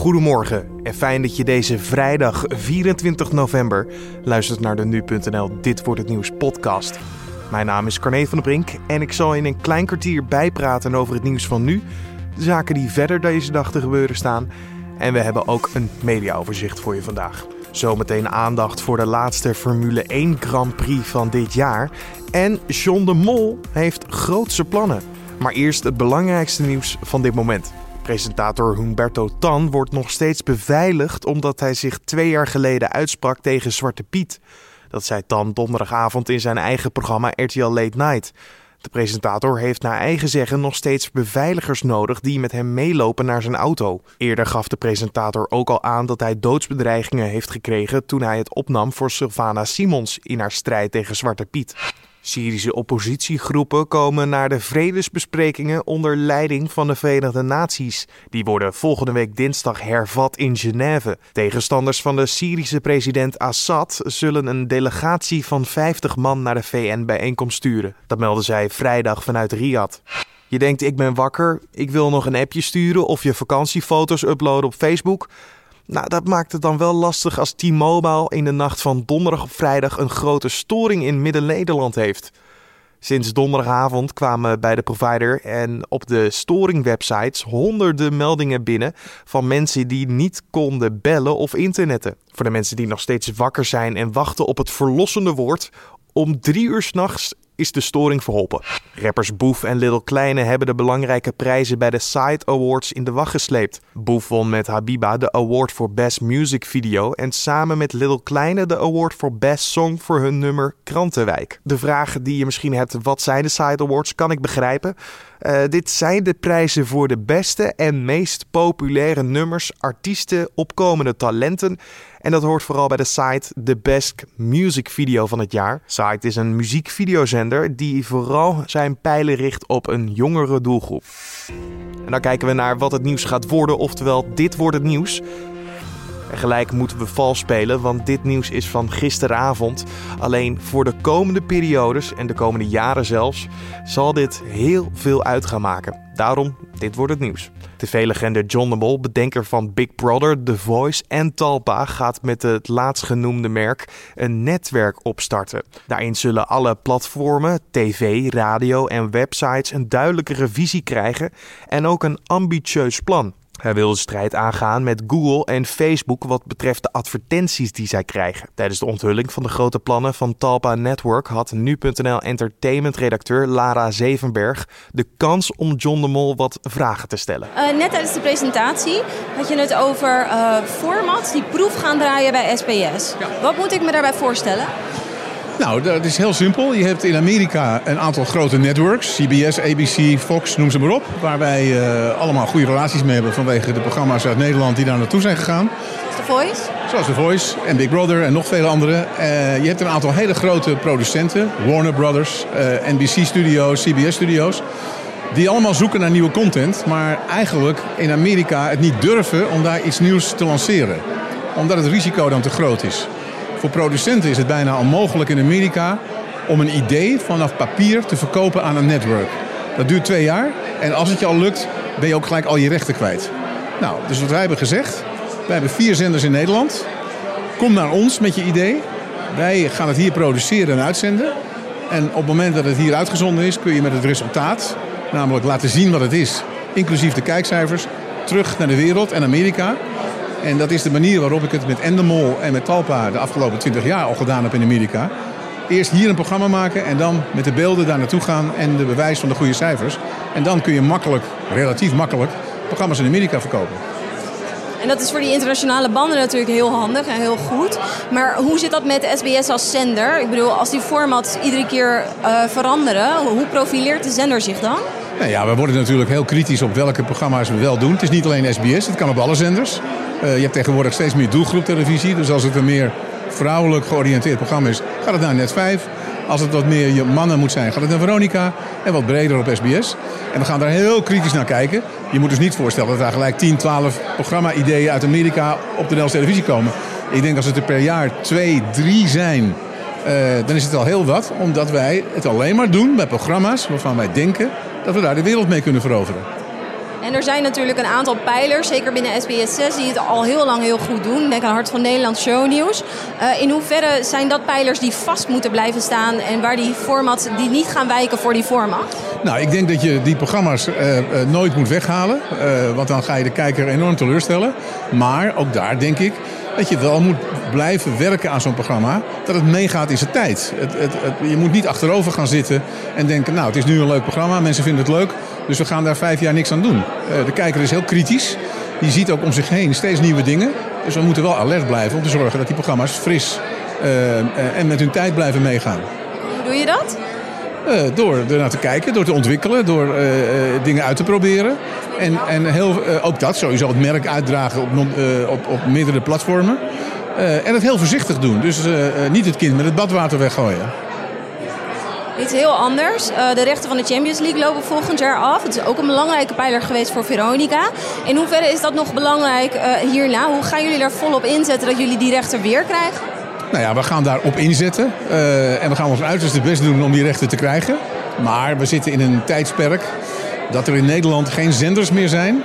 Goedemorgen en fijn dat je deze vrijdag 24 november luistert naar de Nu.nl Dit Wordt Het Nieuws podcast. Mijn naam is Carne van der Brink en ik zal in een klein kwartier bijpraten over het nieuws van nu, zaken die verder deze dag te gebeuren staan en we hebben ook een mediaoverzicht voor je vandaag. Zometeen aandacht voor de laatste Formule 1 Grand Prix van dit jaar en John de Mol heeft grootse plannen. Maar eerst het belangrijkste nieuws van dit moment. Presentator Humberto Tan wordt nog steeds beveiligd omdat hij zich twee jaar geleden uitsprak tegen Zwarte Piet. Dat zei Tan donderdagavond in zijn eigen programma RTL Late Night. De presentator heeft naar eigen zeggen nog steeds beveiligers nodig die met hem meelopen naar zijn auto. Eerder gaf de presentator ook al aan dat hij doodsbedreigingen heeft gekregen toen hij het opnam voor Sylvana Simons in haar strijd tegen Zwarte Piet. Syrische oppositiegroepen komen naar de vredesbesprekingen onder leiding van de Verenigde Naties. Die worden volgende week dinsdag hervat in Genève. Tegenstanders van de Syrische president Assad zullen een delegatie van 50 man naar de VN-bijeenkomst sturen. Dat melden zij vrijdag vanuit Riyadh. Je denkt, ik ben wakker, ik wil nog een appje sturen of je vakantiefoto's uploaden op Facebook. Nou, dat maakt het dan wel lastig als T-Mobile in de nacht van donderdag op vrijdag een grote storing in Midden-Nederland heeft. Sinds donderdagavond kwamen bij de provider en op de storingwebsites honderden meldingen binnen van mensen die niet konden bellen of internetten. Voor de mensen die nog steeds wakker zijn en wachten op het verlossende woord, om drie uur s'nachts is de storing verholpen. Rappers Boef en Little Kleine hebben de belangrijke prijzen bij de Side Awards in de wacht gesleept. Boef won met Habiba de award voor Best Music Video en samen met Little Kleine de award voor Best Song voor hun nummer Krantenwijk. De vraag die je misschien hebt, wat zijn de Side Awards, kan ik begrijpen. Uh, dit zijn de prijzen voor de beste en meest populaire nummers, artiesten, opkomende talenten. En dat hoort vooral bij de site The Best Music Video van het jaar. Site is een muziekvideozender die vooral zijn pijlen richt op een jongere doelgroep. En dan kijken we naar wat het nieuws gaat worden, oftewel dit wordt het nieuws. Gelijk moeten we vals spelen, want dit nieuws is van gisteravond. Alleen voor de komende periodes en de komende jaren zelfs zal dit heel veel uit gaan maken. Daarom, dit wordt het nieuws. TV-legende John de Mol, bedenker van Big Brother, The Voice en Talpa, gaat met het laatstgenoemde merk een netwerk opstarten. Daarin zullen alle platformen, tv, radio en websites een duidelijkere visie krijgen en ook een ambitieus plan. Hij wil de strijd aangaan met Google en Facebook wat betreft de advertenties die zij krijgen. Tijdens de onthulling van de grote plannen van Talpa Network had nu.nl entertainment-redacteur Lara Zevenberg de kans om John de Mol wat vragen te stellen. Uh, net tijdens de presentatie had je het over uh, formats die proef gaan draaien bij SBS. Wat moet ik me daarbij voorstellen? Nou, dat is heel simpel. Je hebt in Amerika een aantal grote networks. CBS, ABC, Fox, noem ze maar op. Waar wij uh, allemaal goede relaties mee hebben vanwege de programma's uit Nederland die daar naartoe zijn gegaan. Zoals The Voice? Zoals The Voice en Big Brother en nog vele andere. Uh, je hebt een aantal hele grote producenten. Warner Brothers, uh, NBC Studios, CBS Studios. Die allemaal zoeken naar nieuwe content. Maar eigenlijk in Amerika het niet durven om daar iets nieuws te lanceren. Omdat het risico dan te groot is. Voor producenten is het bijna onmogelijk in Amerika om een idee vanaf papier te verkopen aan een network. Dat duurt twee jaar en als het je al lukt, ben je ook gelijk al je rechten kwijt. Nou, dus wat wij hebben gezegd, wij hebben vier zenders in Nederland. Kom naar ons met je idee. Wij gaan het hier produceren en uitzenden. En op het moment dat het hier uitgezonden is, kun je met het resultaat, namelijk laten zien wat het is, inclusief de kijkcijfers, terug naar de wereld en Amerika. En dat is de manier waarop ik het met Endemol en met Talpa de afgelopen 20 jaar al gedaan heb in Amerika. Eerst hier een programma maken en dan met de beelden daar naartoe gaan en de bewijs van de goede cijfers. En dan kun je makkelijk, relatief makkelijk, programma's in Amerika verkopen. En dat is voor die internationale banden natuurlijk heel handig en heel goed. Maar hoe zit dat met SBS als zender? Ik bedoel, als die formats iedere keer uh, veranderen, hoe profileert de zender zich dan? Nou ja, we worden natuurlijk heel kritisch op welke programma's we wel doen. Het is niet alleen SBS, het kan op alle zenders. Uh, je hebt tegenwoordig steeds meer doelgroeptelevisie. Dus als het een meer vrouwelijk georiënteerd programma is, gaat het naar Net 5. Als het wat meer je mannen moet zijn, gaat het naar Veronica. En wat breder op SBS. En we gaan daar heel kritisch naar kijken. Je moet dus niet voorstellen dat daar gelijk 10, 12 programma-ideeën uit Amerika op de Nederlandse televisie komen. Ik denk als het er per jaar 2, 3 zijn, uh, dan is het al heel wat. Omdat wij het alleen maar doen bij programma's waarvan wij denken dat we daar de wereld mee kunnen veroveren. En er zijn natuurlijk een aantal pijlers, zeker binnen SBS 6, die het al heel lang heel goed doen. Denk aan Hart van Nederland Shownieuws. Uh, in hoeverre zijn dat pijlers die vast moeten blijven staan en waar die formats die niet gaan wijken voor die format? Nou, ik denk dat je die programma's uh, uh, nooit moet weghalen. want dan ga je de kijker enorm teleurstellen. Maar ook daar denk ik dat je wel moet blijven werken aan zo'n programma. Dat het meegaat in zijn tijd. Het, het, je moet niet achterover gaan zitten en denken... nou, het is nu een leuk programma, mensen vinden het leuk... dus we gaan daar vijf jaar niks aan doen. Uh, de kijker is heel kritisch. Die ziet ook om zich heen steeds nieuwe dingen. Dus we moeten wel alert blijven om te zorgen dat die programma's fris... Uh, en met hun tijd blijven meegaan. Hoe doe je dat? Uh, door er naar te kijken, door te ontwikkelen, door uh, dingen uit te proberen. En, en heel, ook dat, sowieso het merk uitdragen op, op, op meerdere platformen. en het heel voorzichtig doen. Dus niet het kind met het badwater weggooien. Iets heel anders. de rechten van de Champions League lopen volgend jaar af. Het is ook een belangrijke pijler geweest voor Veronica. In hoeverre is dat nog belangrijk hierna? Hoe gaan jullie daar volop inzetten dat jullie die rechten weer krijgen? Nou ja, we gaan daarop inzetten. Uh, en we gaan ons uiterste best doen om die rechten te krijgen. Maar we zitten in een tijdsperk dat er in Nederland geen zenders meer zijn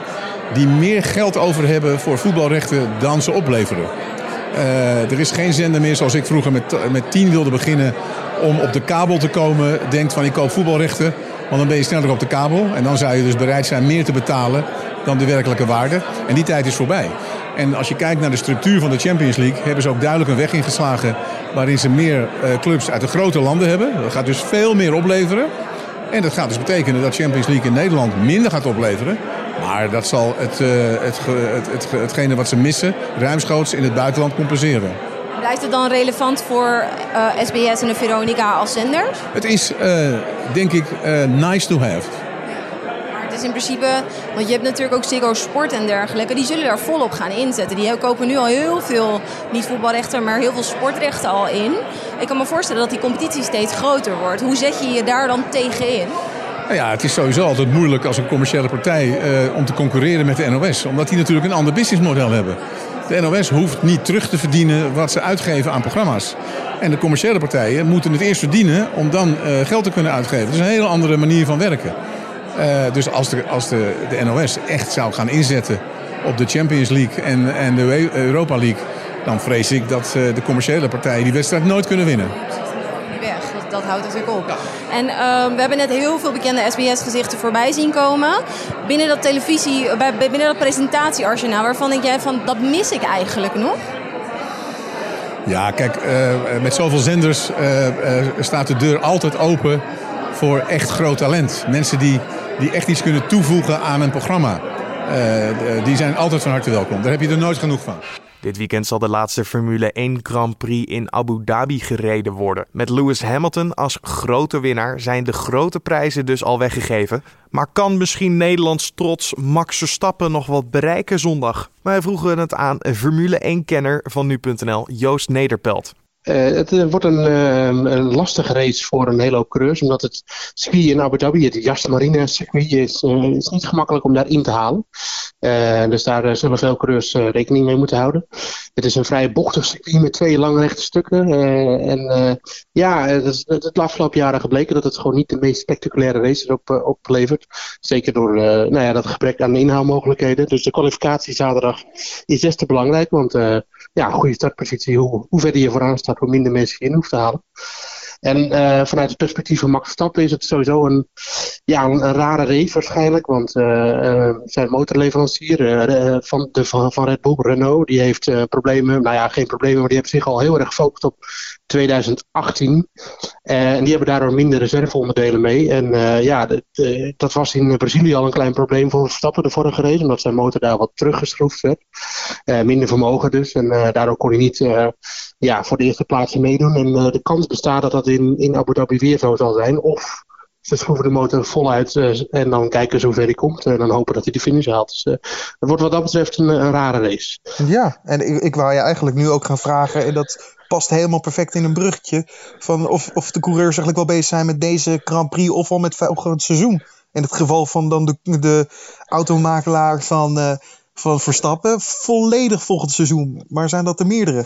die meer geld over hebben voor voetbalrechten dan ze opleveren. Uh, er is geen zender meer zoals ik vroeger met, met 10 wilde beginnen om op de kabel te komen. Denkt van ik koop voetbalrechten, want dan ben je sneller op de kabel. En dan zou je dus bereid zijn meer te betalen dan de werkelijke waarde. En die tijd is voorbij. En als je kijkt naar de structuur van de Champions League, hebben ze ook duidelijk een weg ingeslagen waarin ze meer uh, clubs uit de grote landen hebben. Dat gaat dus veel meer opleveren. En dat gaat dus betekenen dat Champions League in Nederland minder gaat opleveren. Maar dat zal het, uh, het, het, het, hetgene wat ze missen, ruimschoots in het buitenland compenseren. Blijft het dan relevant voor uh, SBS en de Veronica als zenders? Het is, denk ik, nice to have is in principe, want je hebt natuurlijk ook Ziggo Sport en dergelijke, die zullen daar volop gaan inzetten. Die kopen nu al heel veel, niet voetbalrechten, maar heel veel sportrechten al in. Ik kan me voorstellen dat die competitie steeds groter wordt. Hoe zet je je daar dan tegenin? Nou ja, het is sowieso altijd moeilijk als een commerciële partij uh, om te concurreren met de NOS. Omdat die natuurlijk een ander businessmodel hebben. De NOS hoeft niet terug te verdienen wat ze uitgeven aan programma's. En de commerciële partijen moeten het eerst verdienen om dan uh, geld te kunnen uitgeven. Dat is een hele andere manier van werken. Uh, dus als, de, als de, de NOS echt zou gaan inzetten op de Champions League en, en de Europa League... dan vrees ik dat uh, de commerciële partijen die wedstrijd nooit kunnen winnen. Weg, dat, houdt natuurlijk op. Ja. En uh, we hebben net heel veel bekende SBS-gezichten voorbij zien komen. Binnen dat televisie, bij, binnen dat presentatiearsenaal, waarvan denk jij van dat mis ik eigenlijk nog? Ja, kijk, uh, met zoveel zenders staat de deur altijd open voor echt groot talent. Mensen die, die echt iets kunnen toevoegen aan een programma. Uh, die zijn altijd van harte welkom. Daar heb je er nooit genoeg van. Dit weekend zal de laatste Formule 1 Grand Prix in Abu Dhabi gereden worden. Met Lewis Hamilton als grote winnaar zijn de grote prijzen dus al weggegeven. Maar kan misschien Nederlands trots Max Verstappen nog wat bereiken zondag? Wij vroegen het aan Formule 1-kenner van nu.nl Joost Nederpelt. Uh, het uh, wordt een, uh, een, lastige race voor een hele hoop coureurs, omdat het circuit in Abu Dhabi, het Yas Marina circuit, is, is niet gemakkelijk om daar in te halen. dus daar zullen veel coureurs rekening mee moeten houden. Het is een vrij bochtig circuit met twee lange rechte stukken. en ja, het is het afgelopen jaren gebleken dat het gewoon niet de meest spectaculaire races op, oplevert. Zeker door nou ja, dat gebrek aan inhaalmogelijkheden. Dus de kwalificatie zaterdag is des te belangrijk, want ja, goede startpositie, hoe, hoe verder je vooraan staat, hoe minder mensen in hoeft te halen. En uh, vanuit het perspectief van Max Verstappen is het sowieso een, ja, een, rare race waarschijnlijk. Want uh, zijn motorleverancier van, de, van, van Red Bull, Renault, die heeft problemen. Nou ja, geen problemen, maar die heeft zich al heel erg gefocust op 2018. en die hebben daardoor minder reserveonderdelen mee. En ja, dat was in Brazilië al een klein probleem voor Verstappen de vorige race. Omdat zijn motor daar wat teruggeschroefd werd. minder vermogen dus. En daardoor kon hij niet ja, voor de eerste plaats meedoen. En de kans bestaat dat dat in, in Abu Dhabi weer zo zal zijn. Of ze schroeven de motor voluit uh, en dan kijken ze hoe ver hij komt. En dan hopen dat hij de finish haalt. Dus uh, het wordt wat dat betreft een, een rare race. Ja, en ik, ik wou je eigenlijk nu ook gaan vragen. En dat past helemaal perfect in een bruggetje. Van of, of de coureurs eigenlijk wel bezig zijn met deze Grand Prix of al met het seizoen. In het geval van dan de, de automakelaar van, van Verstappen. Volledig volgend seizoen. Maar zijn dat er meerdere?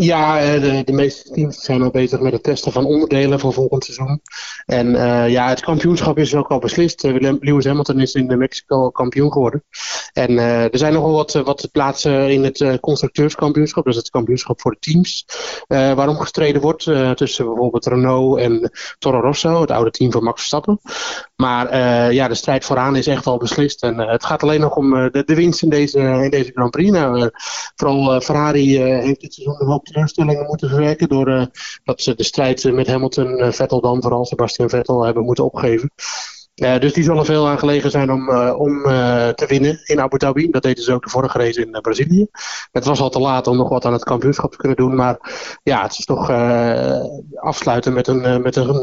Ja, eh, de, de, meeste teams zijn al bezig met het testen van onderdelen voor volgend seizoen. En uh, ja, het kampioenschap is ook al beslist. Uh, Lewis Hamilton is in Mexico kampioen geworden. En er zijn nogal wat, wat plaatsen in het constructeurskampioenschap. Dat is het kampioenschap voor de teams. waarom gestreden wordt tussen bijvoorbeeld Renault en Toro Rosso, het oude team van Max Verstappen. Maar ja, de strijd vooraan is echt al beslist. En het gaat alleen nog om de, de winst in deze, in deze Grand Prix. Nou, vooral Ferrari heeft dit seizoen nog teleurstellingen moeten verwerken. Doordat uh, ze de strijd met Hamilton, Vettel dan vooral, Sebastian Vettel, hebben moeten opgeven. Uh, dus die zullen veel aan gelegen zijn om, uh, om uh, te winnen in Abu Dhabi. Dat deden ze ook de vorige race in Brazilië. Het was al te laat om nog wat aan het kampioenschap te kunnen doen. Maar ja, het is toch afsluiten met een, met een,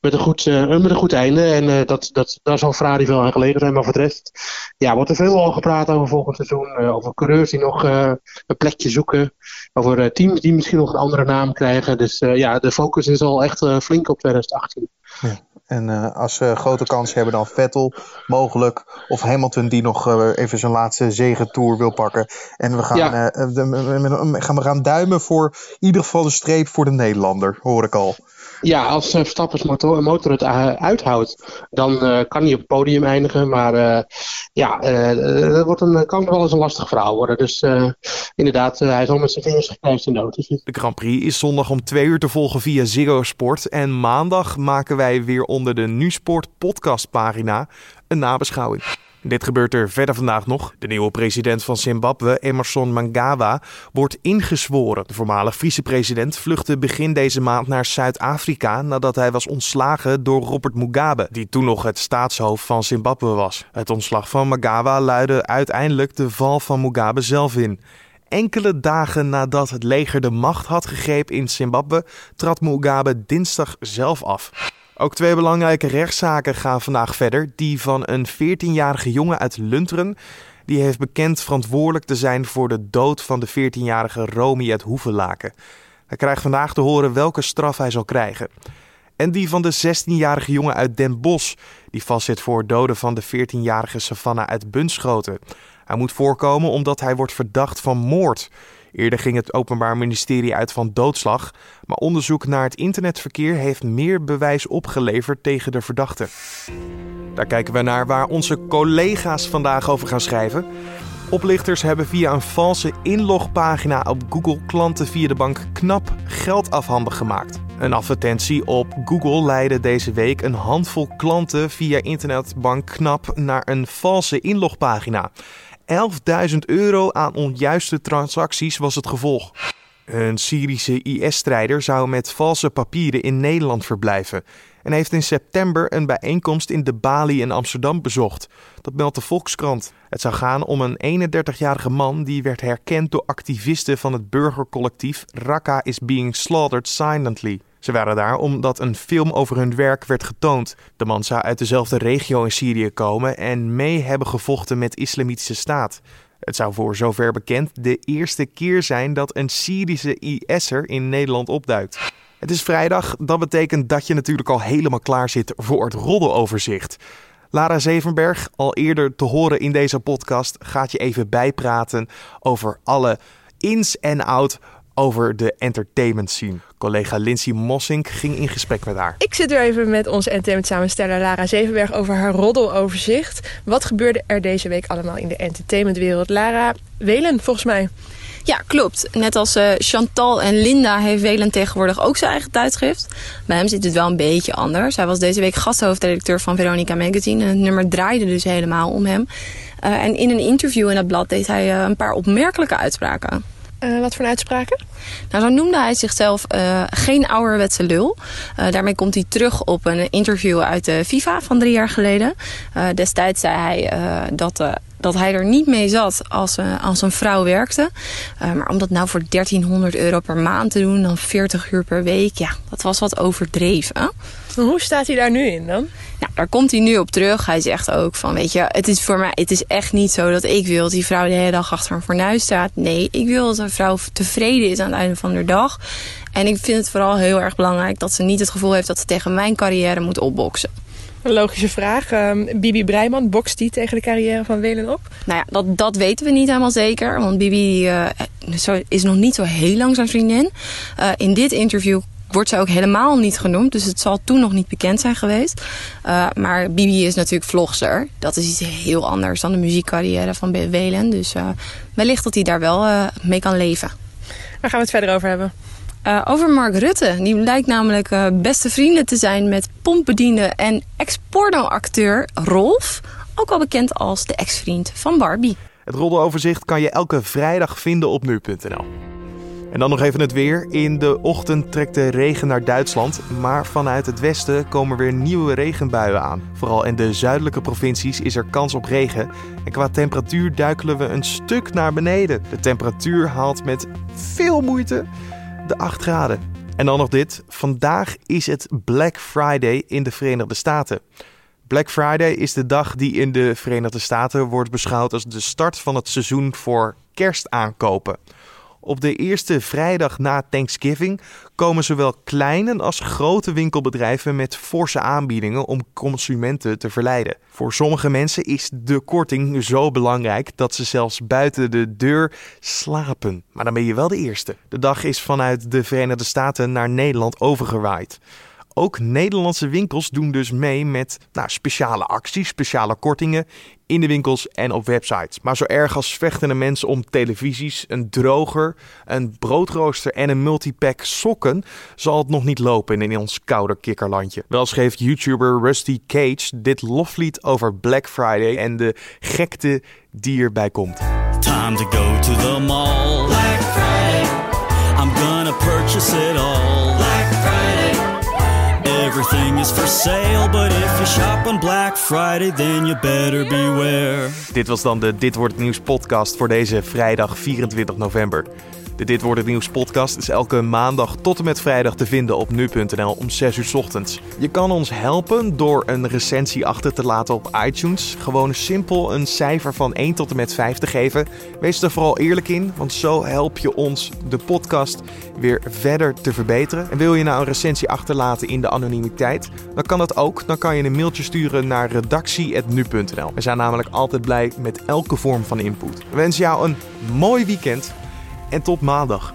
met een, goed, met een goed einde. En dat, dat, daar zal Ferrari veel aan gelegen zijn. Maar voor de rest ja, wordt er veel al gepraat over volgend seizoen. over coureurs die nog een plekje zoeken. Over teams die misschien nog een andere naam krijgen. Dus ja, de focus is al echt flink op 2018. Ja. En uh, als ze grote kans hebben dan Vettel mogelijk. Of Hamilton die nog uh, even zijn laatste zegentour wil pakken. En we gaan, ja. uh, de, gaan, we gaan duimen voor in ieder geval de streep voor de Nederlander, hoor ik al. Ja, als Verstappen's motor, motor het uithoudt, dan kan hij op het podium eindigen. Maar ja, dat wordt een, kan wel eens een lastig verhaal worden. Dus inderdaad, hij zal met zijn vingers geknijpt in de De Grand Prix is zondag om twee uur te volgen via Ziggo Sport. En maandag maken wij weer onder de NuSport podcastpagina een nabeschouwing. Dit gebeurt er verder vandaag nog. De nieuwe president van Zimbabwe, Emerson Mnangagwa, wordt ingezworen. De voormalig vicepresident vluchtte begin deze maand naar Zuid-Afrika nadat hij was ontslagen door Robert Mugabe, die toen nog het staatshoofd van Zimbabwe was. Het ontslag van Mnangagwa luidde uiteindelijk de val van Mugabe zelf in. Enkele dagen nadat het leger de macht had gegrepen in Zimbabwe, trad Mugabe dinsdag zelf af. Ook twee belangrijke rechtszaken gaan vandaag verder. Die van een 14-jarige jongen uit Lunteren. Die heeft bekend verantwoordelijk te zijn voor de dood van de 14-jarige Romy uit Hoevelaken. Hij krijgt vandaag te horen welke straf hij zal krijgen. En die van de 16-jarige jongen uit Den Bosch. Die vastzit voor doden van de 14-jarige Savannah uit Bunschoten. Hij moet voorkomen omdat hij wordt verdacht van moord. Eerder ging het Openbaar Ministerie uit van doodslag, maar onderzoek naar het internetverkeer heeft meer bewijs opgeleverd tegen de verdachte. Daar kijken we naar waar onze collega's vandaag over gaan schrijven. Oplichters hebben via een valse inlogpagina op Google klanten via de bank KNAP geld afhandig gemaakt. Een advertentie op Google leidde deze week een handvol klanten via internetbank KNAP naar een valse inlogpagina. 11.000 euro aan onjuiste transacties was het gevolg. Een Syrische IS-strijder zou met valse papieren in Nederland verblijven en heeft in september een bijeenkomst in de Bali in Amsterdam bezocht. Dat meldt de Volkskrant. Het zou gaan om een 31-jarige man die werd herkend door activisten van het burgercollectief Raqqa is being slaughtered silently. Ze waren daar omdat een film over hun werk werd getoond. De man zou uit dezelfde regio in Syrië komen en mee hebben gevochten met Islamitische Staat. Het zou voor zover bekend de eerste keer zijn dat een Syrische IS'er in Nederland opduikt. Het is vrijdag, dat betekent dat je natuurlijk al helemaal klaar zit voor het roddeloverzicht. Lara Zevenberg, al eerder te horen in deze podcast, gaat je even bijpraten over alle ins en out over de entertainment scene. Collega Lindsay Mossink ging in gesprek met haar. Ik zit weer even met onze entertainment samensteller Lara Zevenberg over haar roddeloverzicht. Wat gebeurde er deze week allemaal in de entertainmentwereld? Lara Welen, volgens mij. Ja, klopt. Net als uh, Chantal en Linda heeft Welen tegenwoordig ook zijn eigen tijdschrift. Bij hem zit het wel een beetje anders. Hij was deze week gasthoofdredacteur van Veronica Magazine. En het nummer draaide dus helemaal om hem. Uh, en in een interview in dat blad deed hij uh, een paar opmerkelijke uitspraken. Uh, wat voor uitspraken? Nou, zo noemde hij zichzelf uh, geen ouderwetse lul. Uh, daarmee komt hij terug op een interview uit de FIFA van drie jaar geleden. destijds zei hij dat dat hij er niet mee zat als, uh, als een vrouw werkte. Uh, maar om dat nou voor 1300 euro per maand te doen, dan 40 uur per week, ja, dat was wat overdreven. Hoe staat hij daar nu in dan? Nou, daar komt hij nu op terug. Hij zegt ook van, weet je, het is voor mij, het is echt niet zo dat ik wil dat die vrouw de hele dag achter een fornuis staat. Nee, ik wil dat een vrouw tevreden is aan het einde van de dag. En ik vind het vooral heel erg belangrijk dat ze niet het gevoel heeft dat ze tegen mijn carrière moet opboksen. Een logische vraag. Um, Bibi Breiman, bokst die tegen de carrière van Welen op? Nou ja, dat, dat weten we niet helemaal zeker. Want Bibi uh, is nog niet zo heel lang zijn vriendin. Uh, in dit interview wordt ze ook helemaal niet genoemd. Dus het zal toen nog niet bekend zijn geweest. Uh, maar Bibi is natuurlijk vlogster. Dat is iets heel anders dan de muziekcarrière van Welen. Dus wellicht dat hij daar wel mee kan leven. Waar gaan we het verder over hebben? over Mark Rutte. Die lijkt namelijk beste vrienden te zijn met pompbediende en ex-porno-acteur Rolf. Ook al bekend als de ex-vriend van Barbie. Het roddeloverzicht kan je elke vrijdag vinden op nu.nl. En dan nog even het weer. In de ochtend trekt de regen naar Duitsland, maar vanuit het westen komen weer nieuwe regenbuien aan. Vooral in de zuidelijke provincies is er kans op regen. En qua temperatuur duikelen we een stuk naar beneden. De temperatuur haalt met veel moeite de 8 graden. En dan nog dit. Vandaag is het Black Friday in de Verenigde Staten. Black Friday is de dag die in de Verenigde Staten wordt beschouwd als de start van het seizoen voor kerstaankopen. Op de eerste vrijdag na Thanksgiving komen zowel kleine als grote winkelbedrijven met forse aanbiedingen om consumenten te verleiden. Voor sommige mensen is de korting zo belangrijk dat ze zelfs buiten de deur slapen. Maar dan ben je wel de eerste. De dag is vanuit de Verenigde Staten naar Nederland overgewaaid. Ook Nederlandse winkels doen dus mee met nou, speciale acties, speciale kortingen in de winkels en op websites. Maar zo erg als vechtende mensen om televisies, een droger, een broodrooster en een multipack sokken zal het nog niet lopen in ons koude kikkerlandje. Wel schreef YouTuber Rusty Cage dit loflied over Black Friday en de gekte die erbij komt. Time to go to the mall. Black Friday. I'm gonna purchase it all. Everything is for sale, but if you shop on Black Friday, then you better beware. Dit was dan de Dit wordt nieuws podcast voor deze vrijdag 24 november. De Dit wordt het nieuws podcast is elke maandag tot en met vrijdag te vinden op nu.nl om 6 uur ochtends. Je kan ons helpen door een recensie achter te laten op iTunes. Gewoon simpel een cijfer van 1 tot en met 5 te geven. Wees er vooral eerlijk in, want zo help je ons de podcast weer verder te verbeteren. En wil je nou een recensie achterlaten in de anonimiteit, dan kan dat ook. Dan kan je een mailtje sturen naar redactie.nu.nl. We zijn namelijk altijd blij met elke vorm van input. We wensen jou een mooi weekend en tot maandag.